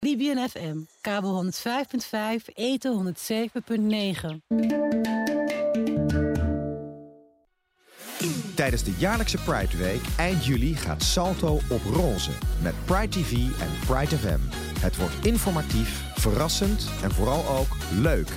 Caribbean FM, kabel 105.5, eten 107.9. Tijdens de jaarlijkse Pride Week eind juli gaat Salto op roze met Pride TV en Pride FM. Het wordt informatief, verrassend en vooral ook leuk.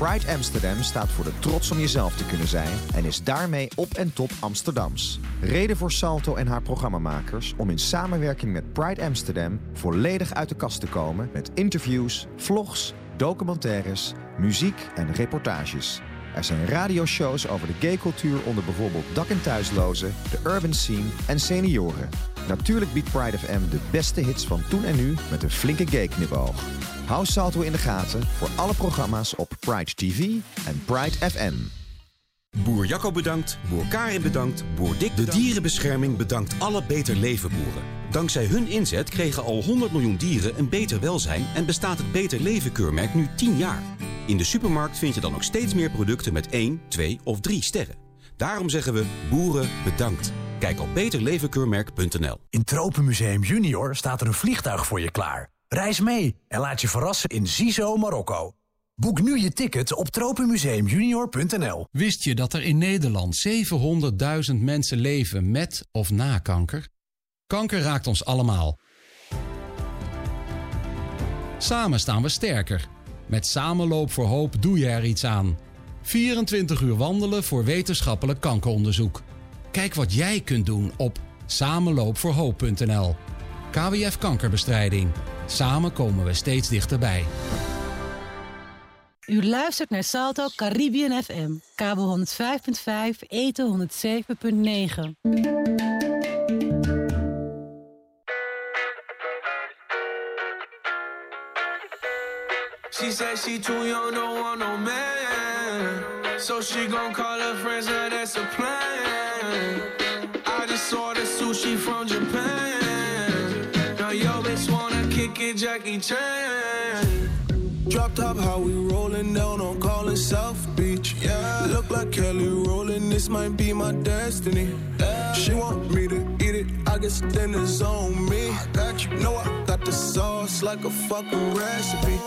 Pride Amsterdam staat voor de trots om jezelf te kunnen zijn en is daarmee op en top Amsterdams. Reden voor Salto en haar programmamakers om in samenwerking met Pride Amsterdam volledig uit de kast te komen met interviews, vlogs, documentaires, muziek en reportages. Er zijn radioshows over de gaycultuur onder bijvoorbeeld dak- en thuislozen, de urban scene en senioren. Natuurlijk biedt Pride FM de beste hits van toen en nu met een flinke gay-knipoog. Hou Salto in de gaten voor alle programma's op Pride TV en Pride FM. Boer Jacco bedankt, boer Karin bedankt, boer Dick De dierenbescherming bedankt alle Beter Leven boeren. Dankzij hun inzet kregen al 100 miljoen dieren een beter welzijn... en bestaat het Beter Leven keurmerk nu 10 jaar. In de supermarkt vind je dan ook steeds meer producten met 1, 2 of 3 sterren. Daarom zeggen we boeren bedankt. Kijk op beterlevenkeurmerk.nl. In Tropenmuseum Junior staat er een vliegtuig voor je klaar. Reis mee en laat je verrassen in Zizo, Marokko. Boek nu je ticket op tropenmuseumjunior.nl. Wist je dat er in Nederland 700.000 mensen leven met of na kanker? Kanker raakt ons allemaal. Samen staan we sterker. Met Samenloop voor Hoop doe je er iets aan. 24 uur wandelen voor wetenschappelijk kankeronderzoek. Kijk wat jij kunt doen op samenloopvoorhoop.nl. KWF Kankerbestrijding. Samen komen we steeds dichterbij. U luistert naar Salto Caribbean FM, kabel 105.5, eten 107.9. She said she too young, don't want no man. So she gon' call her friends, now that's a plan. Jackie Chan. Drop top, how we rollin' down on Collin South Beach. Yeah, look like Kelly rollin', this might be my destiny. She want me to eat it, I guess then it's on me. I got you, know I got the sauce like a fucking recipe.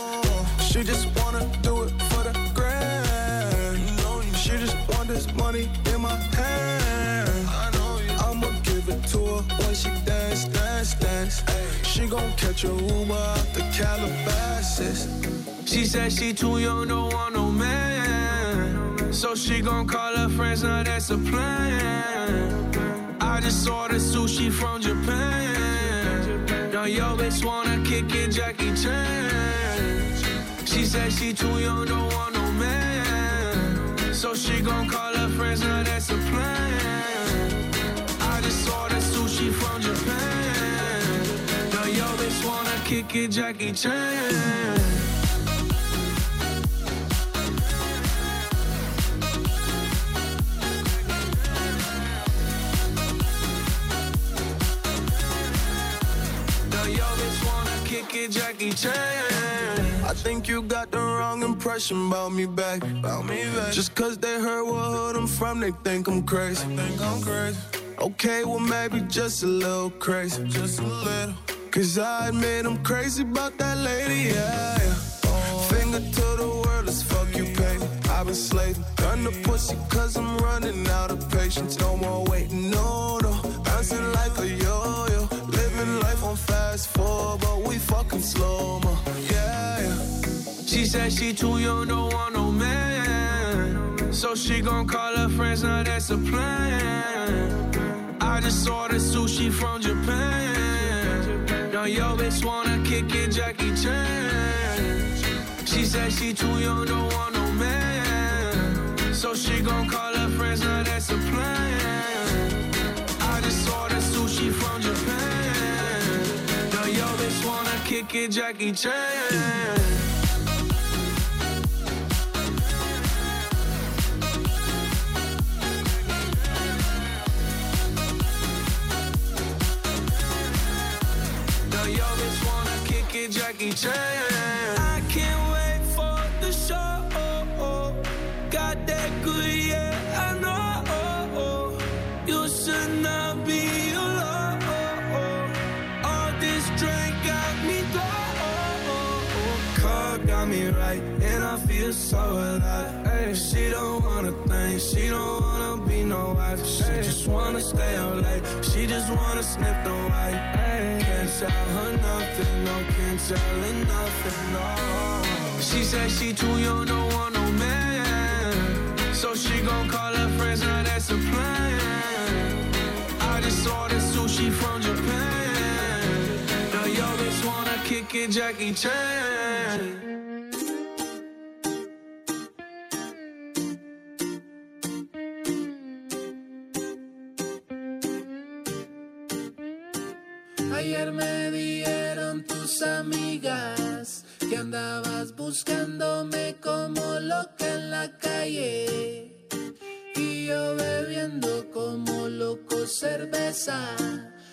She just wanna do it for the grand. She just want this money in my hand. Give it to her when she dance, dance, dance. She gon' catch a Uber out the Calabasas. She said she too young, don't want no man. So she gon' call her friends, now that's a plan. I just saw the sushi from Japan. Now yo bitch wanna kick it, Jackie Chan. She said she too young, don't want no man. So she gon' call her friends, now that's a plan. I sushi from Japan. Wanna kick it, Jackie Chan. Jackie Chan. I think you got the wrong impression about me back. About me back. Just cause they heard what hood I'm from, they think I'm crazy. They think I'm crazy. Okay, well maybe just a little crazy. Just a little. Cause I admit I'm crazy about that lady, yeah. yeah. Finger to the world, let's fuck you pay. I've been slaving. Gun the pussy cause I'm running out of patience. No more waiting, no, no. Bouncing like a yo-yo. Living life on fast forward, but we fucking slow mo. Yeah, yeah. She said she too young, don't want no man. So she gon' call her friends, now that's a plan. I just saw the sushi from Japan. Now yo bitch wanna kick it, Jackie Chan. She said she too young, don't want no man. So she gon' call her friends, now that's a plan. I just saw the sushi from Japan. Now yo bitch wanna kick it, Jackie Chan. me Jackie Chan. I can't wait for the show. Got that good, yeah, I know. You should not be alone. All this drink got me low. Car got me right, and I feel so alive. She don't wanna think, she don't vibe. She just wanna stay out late. She just wanna sniff the white. Can't tell her nothing, no, can't tell her nothing, no. She said she too young, don't want no man. So she gon' call her friends, now that's a plan. I just ordered sushi from Japan. Now yo, just wanna kick it, Jackie Chan. Ayer me dieron tus amigas que andabas buscándome como loca en la calle. Y yo bebiendo como loco cerveza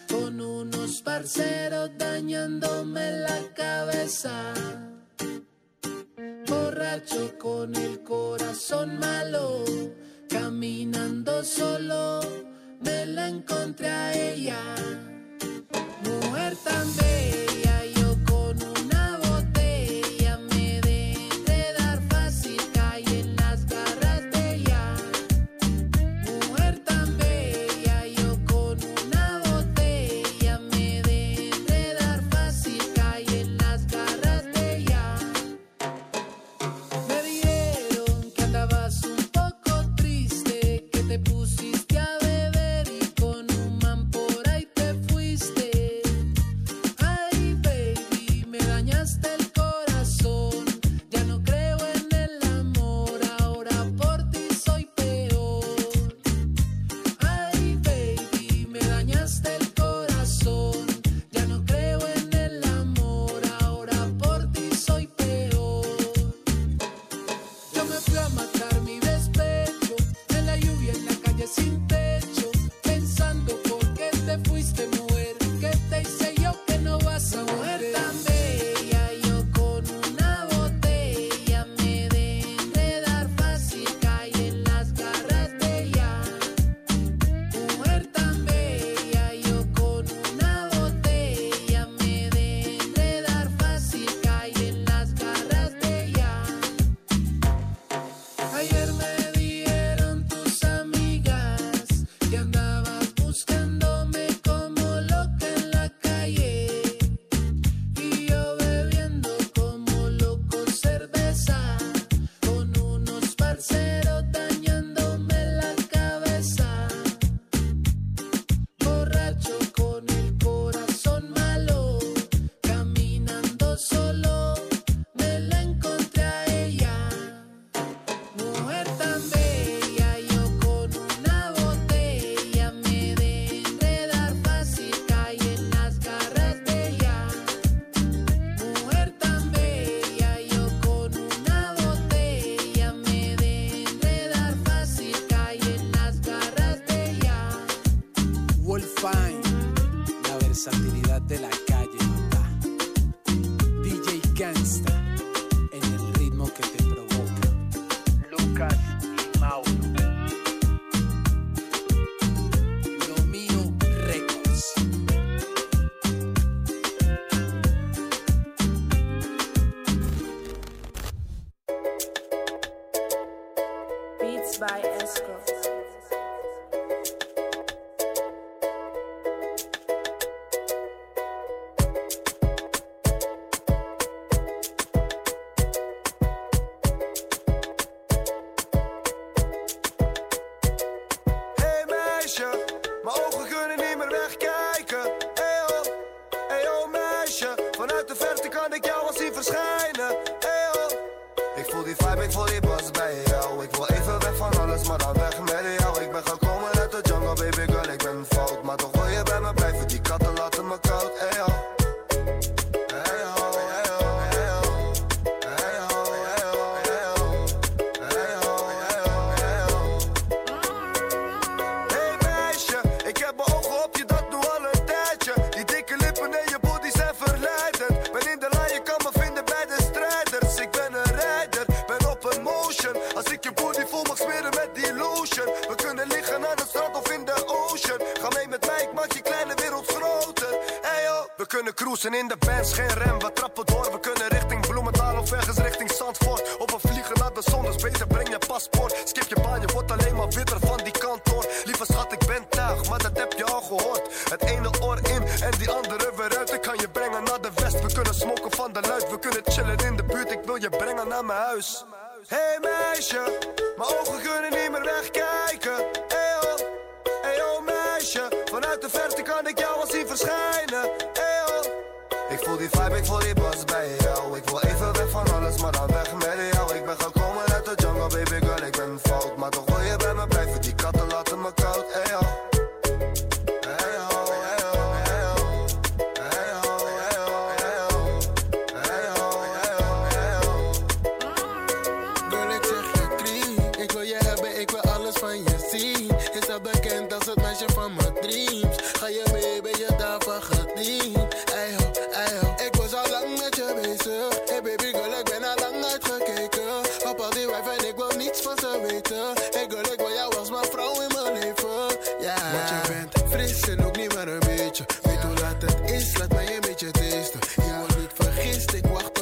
con unos parceros dañándome la cabeza. Borracho con el corazón malo, caminando solo, me la encontré a ella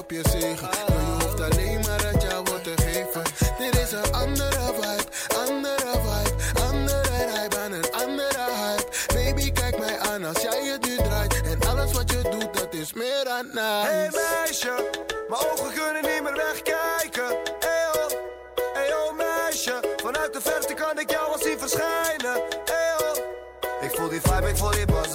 heb je zegen. Maar je hoeft alleen maar het jou wordt te geven. Dit is een andere vibe, andere vibe, andere hype aan een andere hype. Baby, kijk mij aan als jij het nu draait. En alles wat je doet, dat is meer dan nice. Hey meisje, mijn ogen kunnen niet meer wegkijken. Hey oh, hey oh meisje, vanuit de verte kan ik jou al zien verschijnen. Hey oh, ik voel die vibe, ik voel die bas.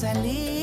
Salir.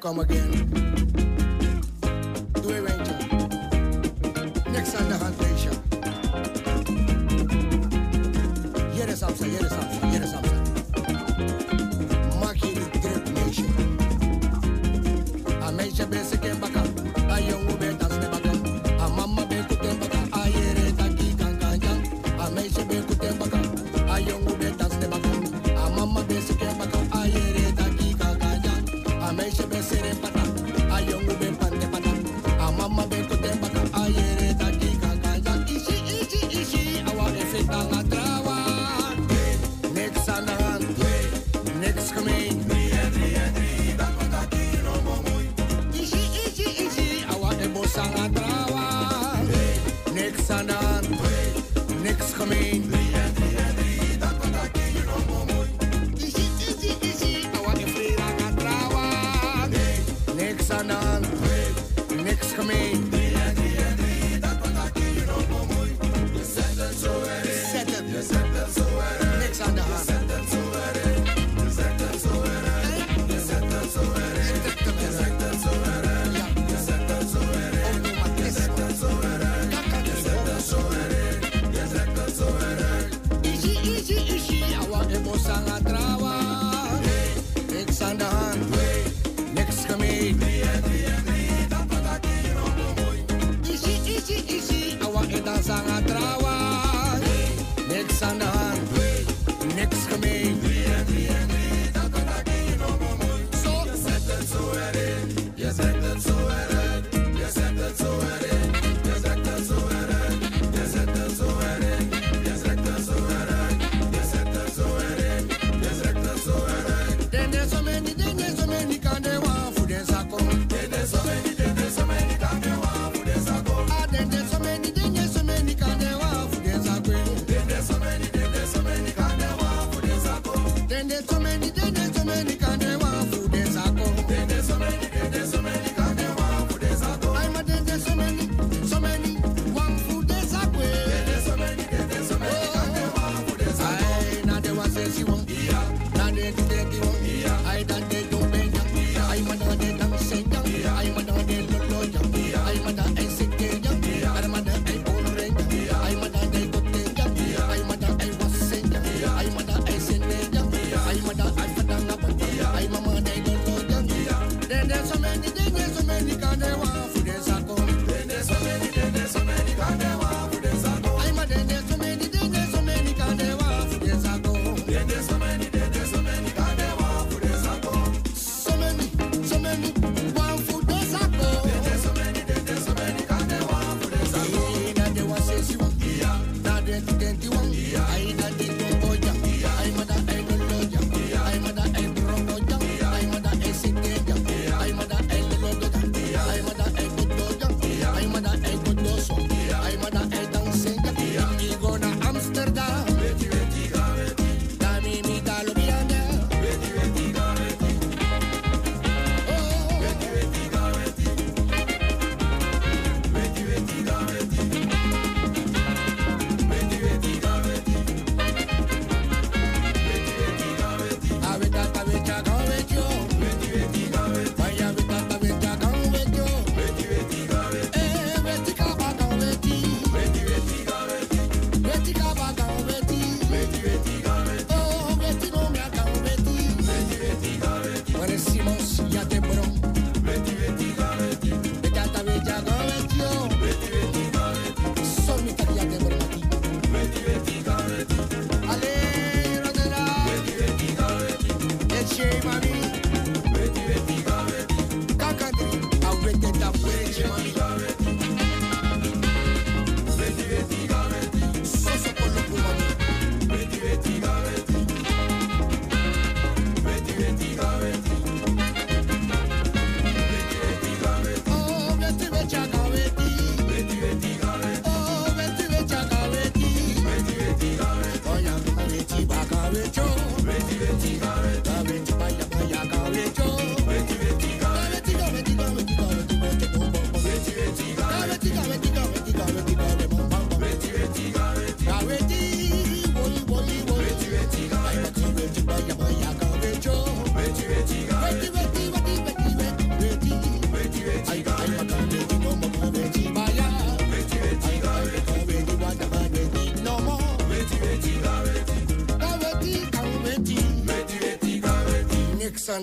Come again. Sanga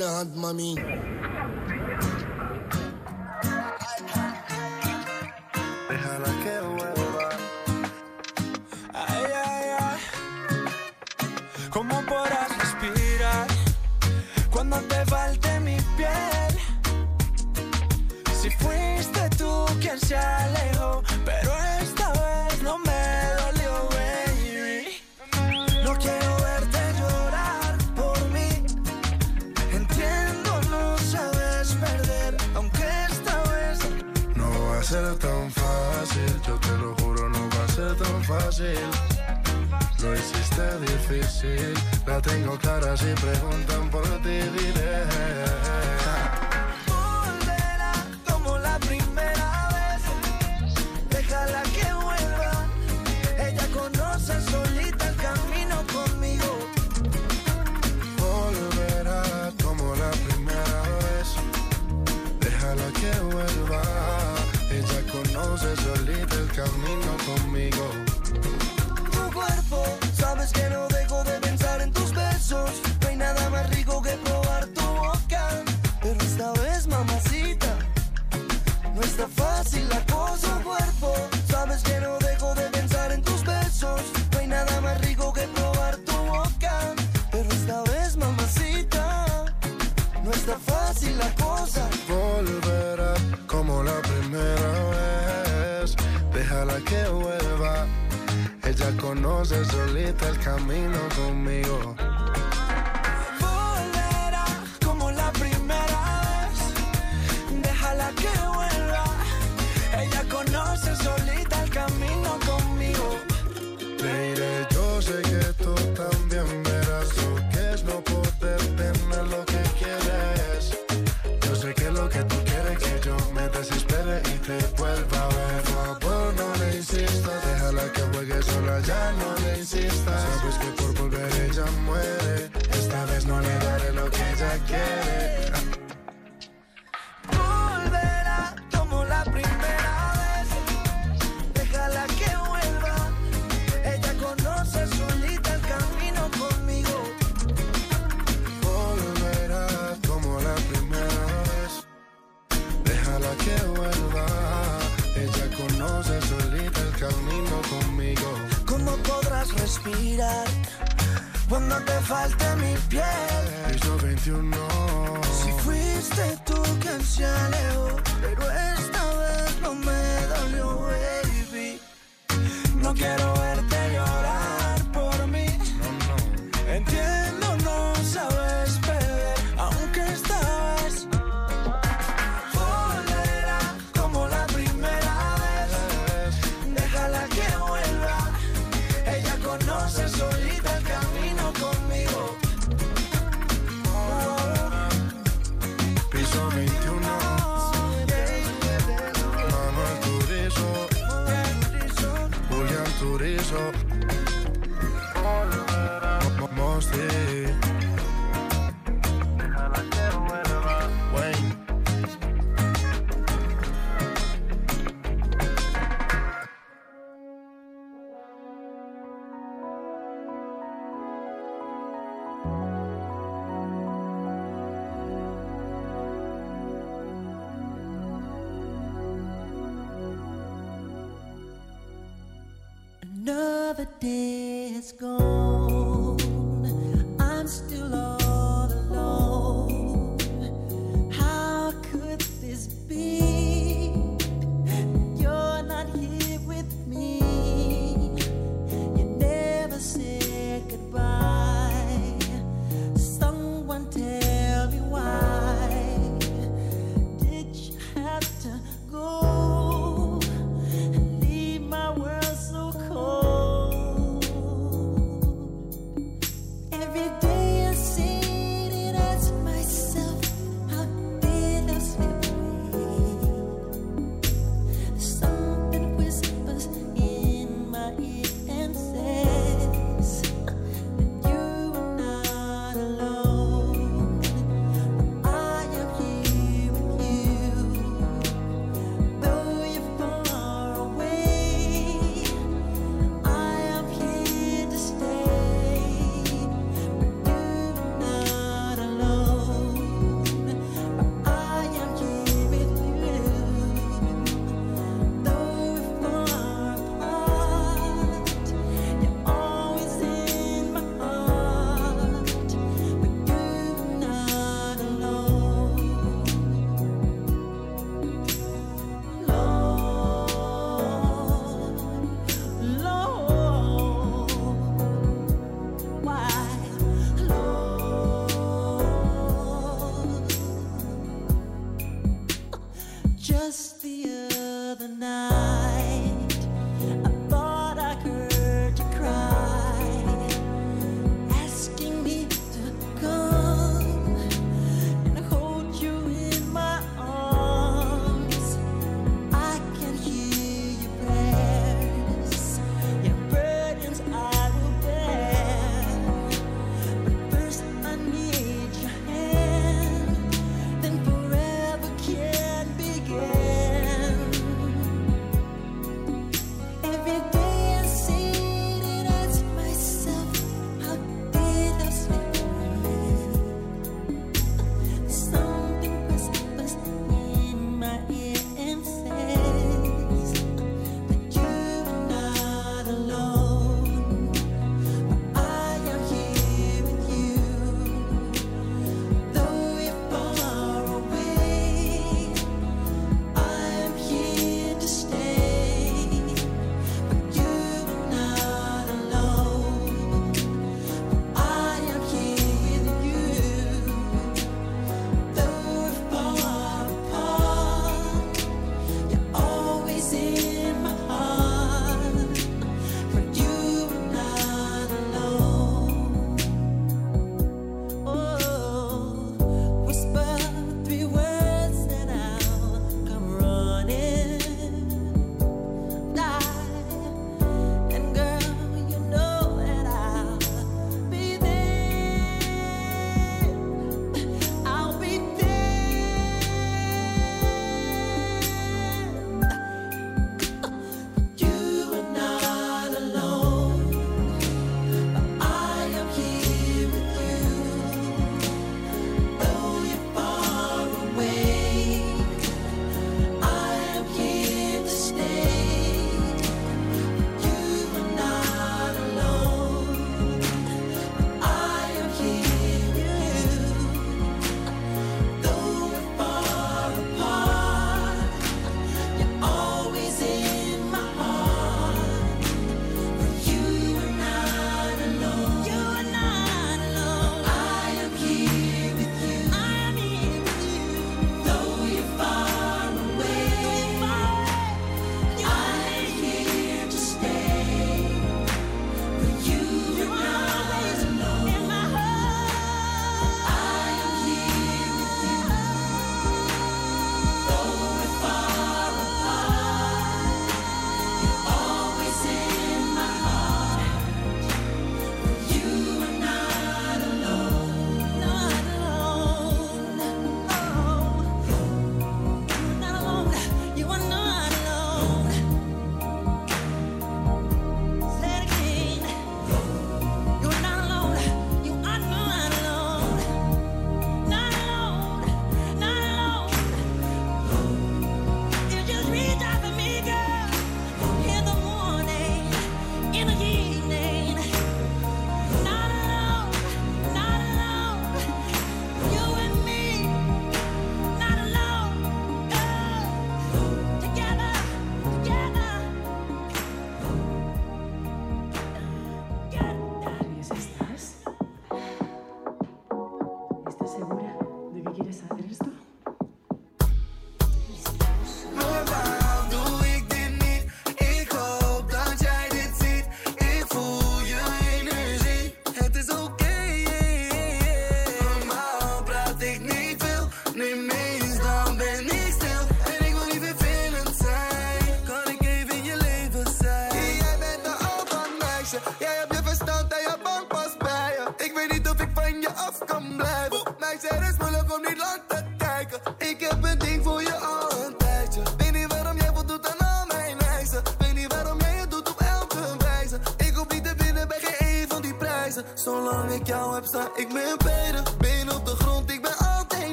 the hand, mommy.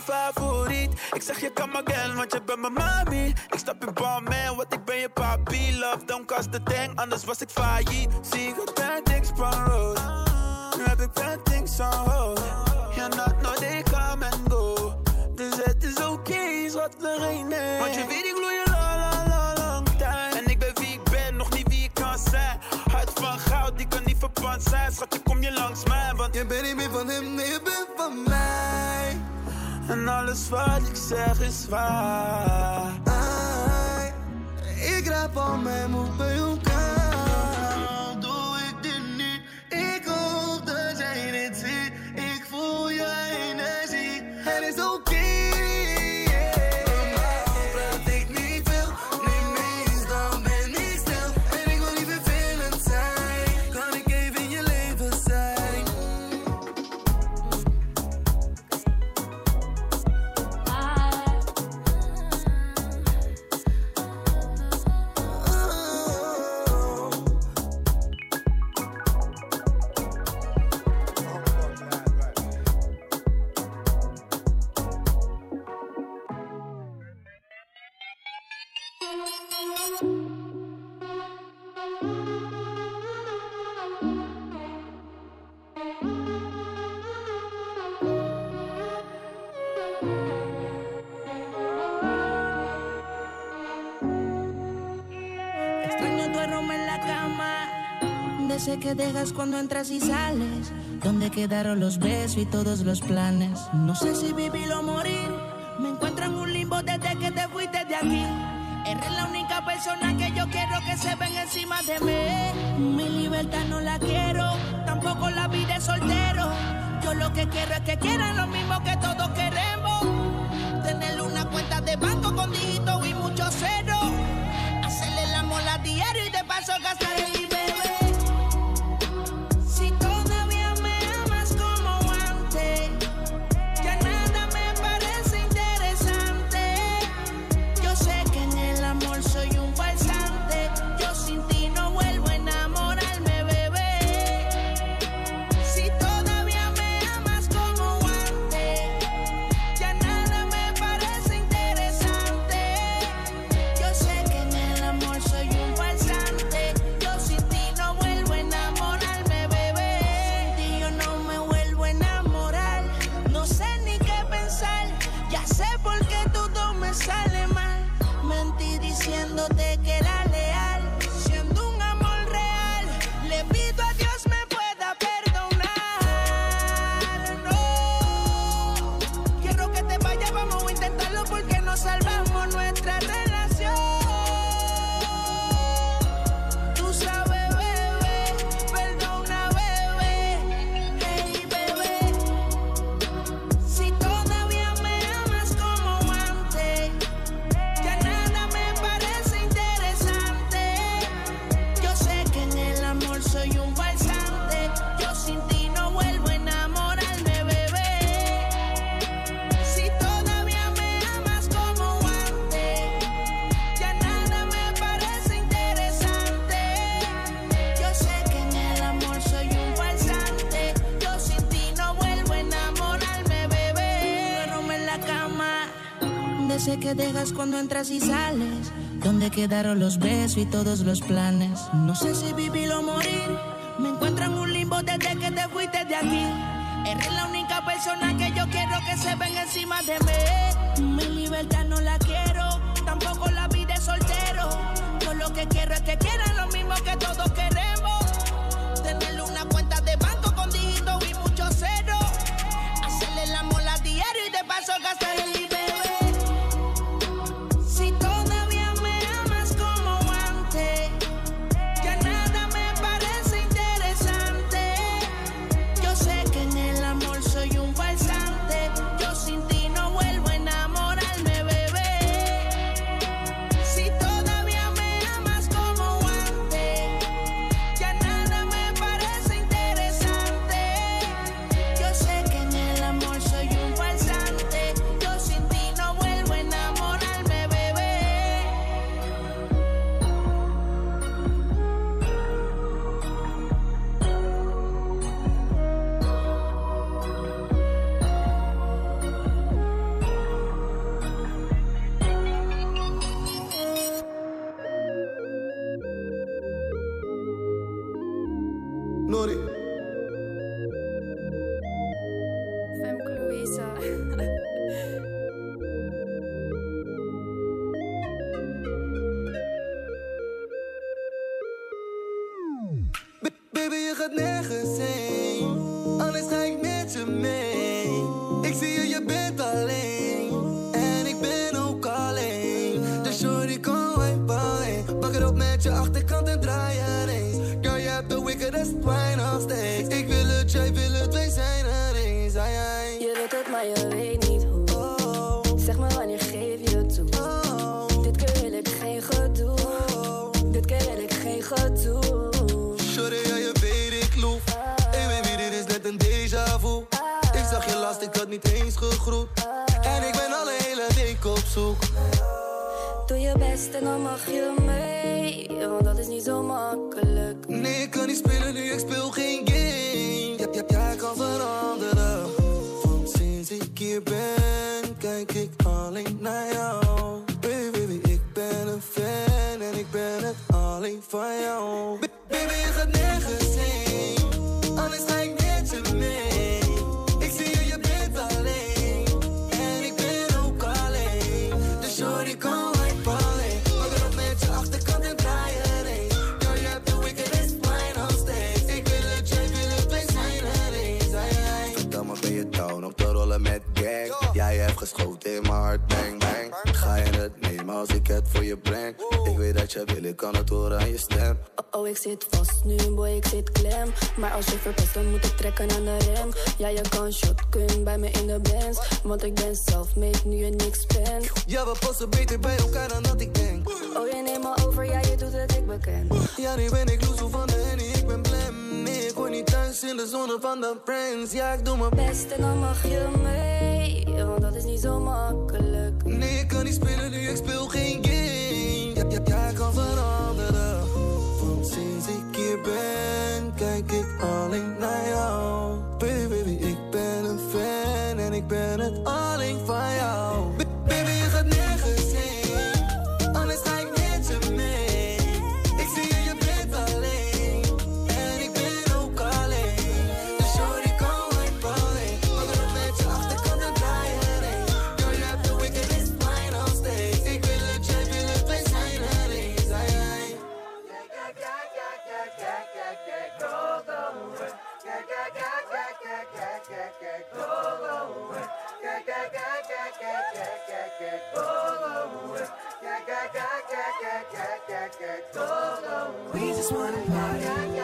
Favoriet. Ik zeg je come again, want je bent mijn mami. Ik stap in bal, man, want ik ben je papi. Love, don't cost the thing, anders was ik failliet. Zie ik bad things van road. Nu heb ik bad things on hold. Ja, not no, they come and go. Dus het is oké, okay, schat, er geen. Want je weet, ik gloei je la la la lang tijd. En ik ben wie ik ben, nog niet wie ik kan zijn. Hart van goud, die kan niet verpand zijn. Schatje, kom je langs mij, want je bent niet meer van hem, nee, je bent van mij. En alles wat ik zeg is waar. Ik raap al mijn dejas cuando entras y sales. Donde quedaron los besos y todos los planes. No sé si vivir o morir. Me encuentro en un limbo desde que te fuiste de aquí. Eres la única persona que yo quiero que se ven encima de mí. Mi libertad no la quiero, tampoco la vida de soltero. Yo lo que quiero es que quieran lo mismo que todos queremos. Tener una cuenta de banco con dígitos y muchos ceros. Hacerle el amor a diario y de paso gastar ese que dejas cuando entras y sales. Donde quedaron los besos y todos los planes. No sé si vivir o morir. Me encuentro en un limbo desde que te fuiste de aquí. Eres la única persona que yo quiero que se ven encima de mí. Mi libertad no la quiero, tampoco la vida de soltero. Yo lo que quiero es que quieran lo mismo que todos queremos. Niet eens gegroet. En ik ben al een hele week op zoek. Doe je best en dan mag je mee. Want dat is niet zo makkelijk. Nee, ik kan niet spelen nu, ik speel geen game. Ja, ja, jij kan veranderen. Want sinds ik hier ben, kijk ik alleen naar jou. Baby, baby, ik ben een fan en ik ben het alleen van jou. Ba- Baby, je gaat nergens geschoten in mijn hart, bang bang Ga je het nemen als ik het voor je breng Ik weet dat je wil, ik kan het horen aan je stem Oh, oh, ik zit vast nu, boy, ik zit klem. Maar als je verpest, dan moet ik trekken aan de rem. Ja, je kan shotgun bij me in de bands. Want ik ben self-made, nu je niks bent. Ja, we passen beter bij elkaar dan dat ik denk. Oh, je neemt me over, ja, je doet het, ik beken. Ja, nu ben ik loesoe van de henny, ik ben blem. Nee, ik hoor niet thuis in de zone van de friends. Ja, ik doe mijn Best en dan mag je mee. Want dat is niet zo makkelijk. Nee, ik kan niet spelen nu, ik speel geen game. Ja, ja, jij kan veranderen. Want sinds ik hier ben, kijk ik alleen naar jou. Baby, baby, ik ben een fan en ik ben het alleen van jou. Just wanna party.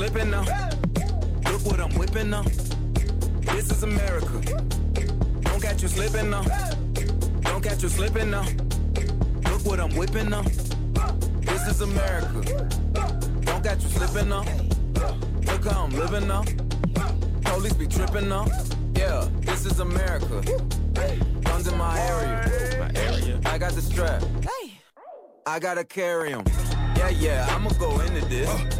Slipping now. Look what I'm whipping now. This is America. Don't catch you slipping now. Don't catch you slipping now. Look what I'm whipping now. This is America. Don't catch you slipping now. Look how I'm living now. Police be tripping now. Yeah, this is America. Guns in my area. My area. I got the strap. I gotta carry 'em. Yeah, yeah, I'ma go into this.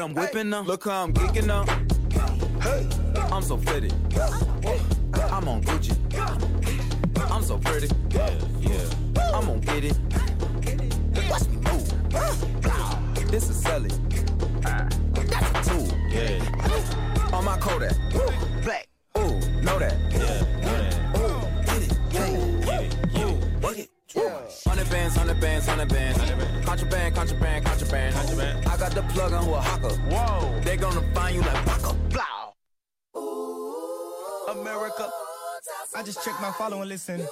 What I'm whipping now. Look how I'm geeking now. I'm so fitted. I'm on Gucci. Listen.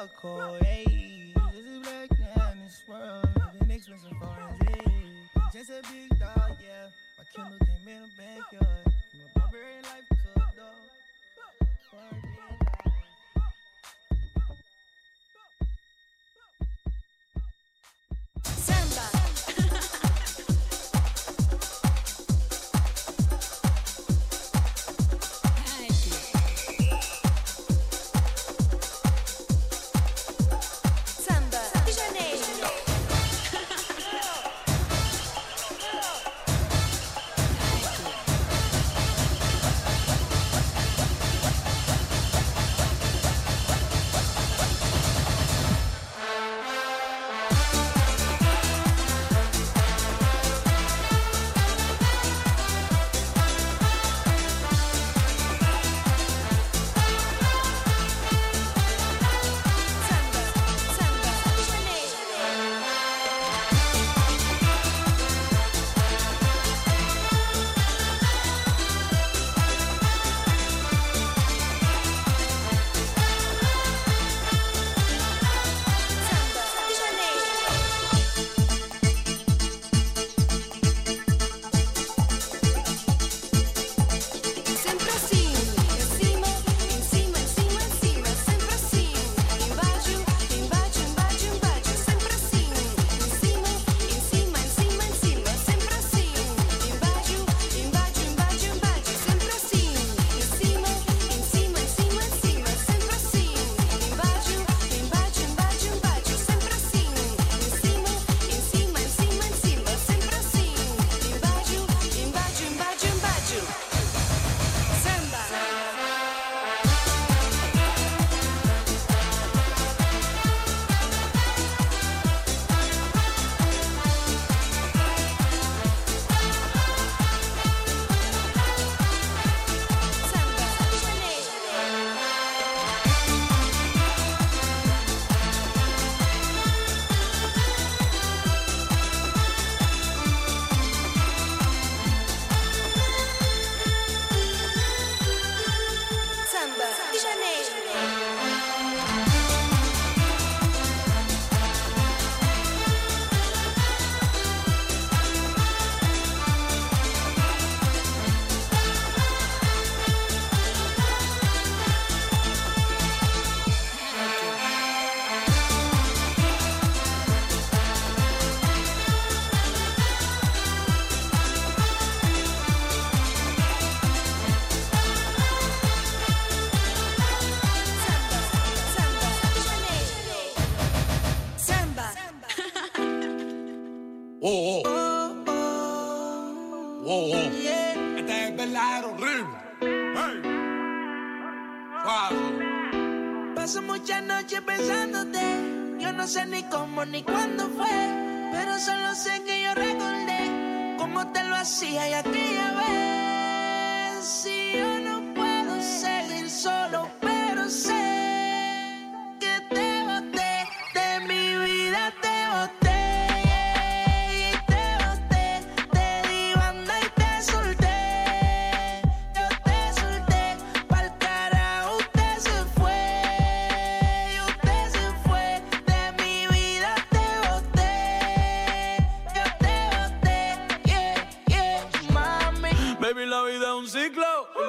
A code, hey. Just a black man this world. Been expensive foreign, hey. Just a big dog, yeah. My Kindle came in the backyard. From a barbarian life to a dog.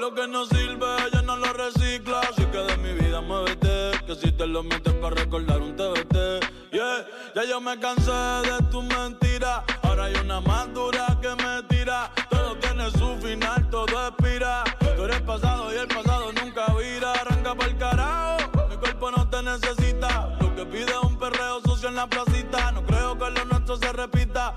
lo que no sirve, ella no lo recicla. Así que de mi vida muévete, que si te lo metes para recordar un TBT. Yeah, ya yo me cansé de tu mentira. Ahora hay una más dura que me tira. Todo tiene su final, todo expira. Tú eres pasado y el pasado nunca vira. Arranca para el carajo, mi cuerpo no te necesita. Lo que pide es un perreo sucio en la placita. No creo que lo nuestro se repita.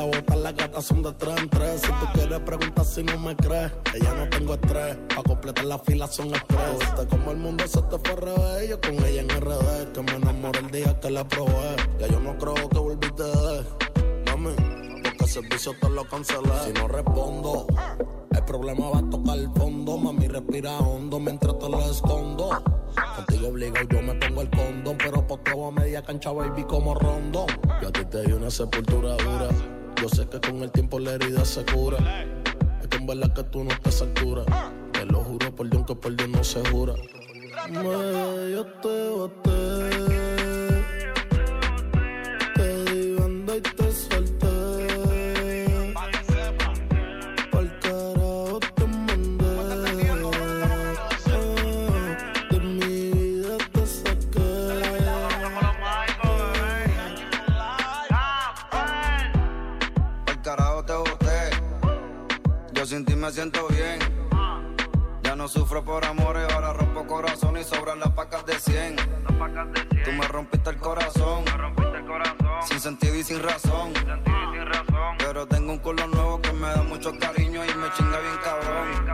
Bota, las gatas son de tres en tres. Si tú quieres preguntar si no me crees, que ya no tengo estrés. Pa' completar la fila son estrés. Viste como el mundo se te fue revés. Yo con ella en RD, que me enamoré el día que la probé. Ya yo no creo que volviste de Mami, porque el servicio te lo cancelé. Si no respondo, el problema va a tocar el fondo. Mami, respira hondo mientras te lo escondo. Contigo obligado yo me pongo el condón, pero posteo a media cancha, baby, como rondón. Yo a ti te di una sepultura dura. Yo sé que con el tiempo la herida se cura. Es que en verdad que tú no estás a altura. Te lo juro por Dios que por Dios no se jura. Me, yo te boté. Siento bien. Ya no sufro por amores, ahora rompo corazón y sobran las pacas de 100. Tú me rompiste el corazón. Sin sentido y sin razón. Pero tengo un culo nuevo que me da mucho cariño y me chinga bien cabrón.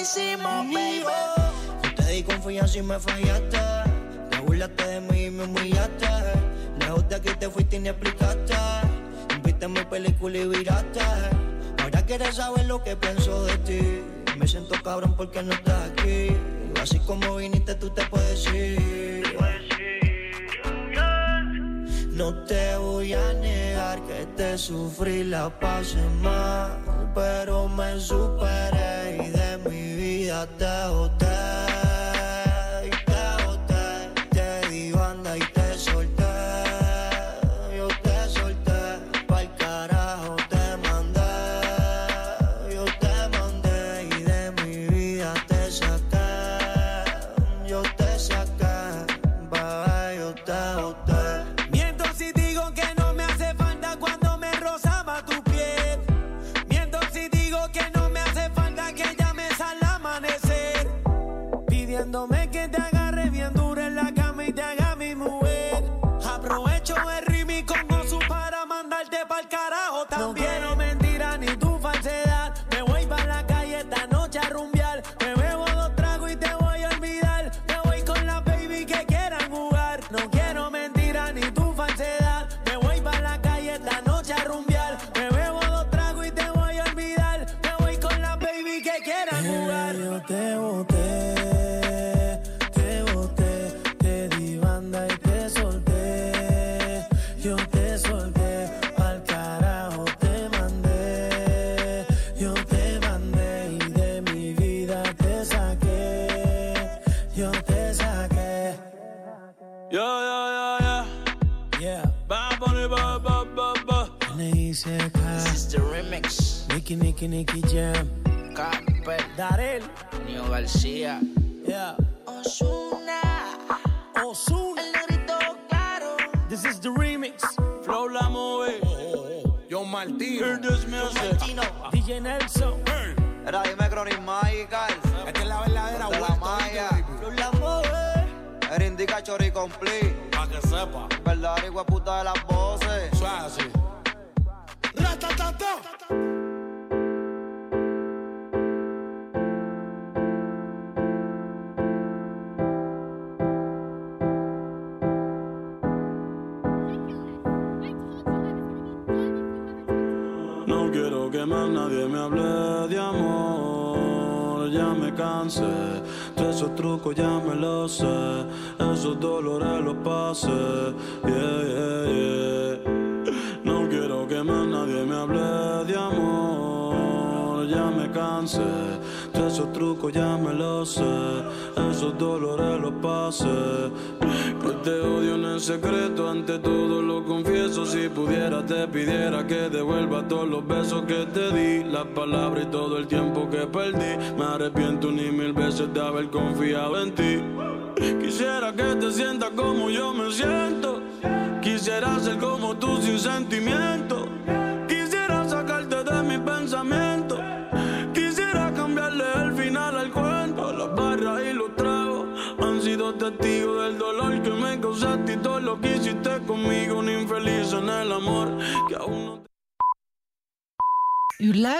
Hicimos, baby. Yo te di confianza y me fallaste. Te burlaste de mí y me humillaste. Lejos de aquí te fuiste y ni explicaste. Viste mi película y viraste. Ahora quieres saber lo que pienso de ti. Me siento cabrón porque no estás aquí. Así como viniste, tú te puedes ir. No te voy a negar que te sufrí, la pasé mal. Pero me superé te Yeah, yeah, yeah, yeah. Yeah. Bad Bunny, bad, bad, bad, bad. This is the remix. Nicky, Nicky, Nicky Jam. Carpet. Darel. Nio García. Yeah. Osuna. Osuna. El negrito claro. This is the remix. Flow La Move. Oh, oh, oh. Yo Martino. Hear this music. Martino. DJ Nelson. Hey. Era, dime Cronin Magical. Esta es la verdadera vuelta. La Maya. ¿Oíste, baby? Flow la mueve. Era indica chori complete. Pa' que sepa. Verdadera hijo de puta de las voces. Eso es así. Ratatata. No quiero que más nadie me hable de amor, ya me cansé. De esos trucos ya me los sé, esos dolores los pasé. Yeah, yeah, yeah. No quiero que más nadie me hable de amor, ya me cansé. Esos trucos ya me los sé, esos dolores los pasé. Que te odio en el secreto, ante todo lo confieso. Si pudiera, te pidiera que devuelva todos los besos que te di, las palabras y todo el tiempo que perdí. Me arrepiento ni mil veces de haber confiado en ti. Quisiera que te sientas como yo me siento. Quisiera ser como tú sin sentimiento. Quisiera sacarte de mi pensamiento. Quisiera cambiarle el final al cuento. Las barras y los tragos han sido testigos del dolor que me causaste y todo lo que hiciste conmigo. Un infeliz en el amor que aún no te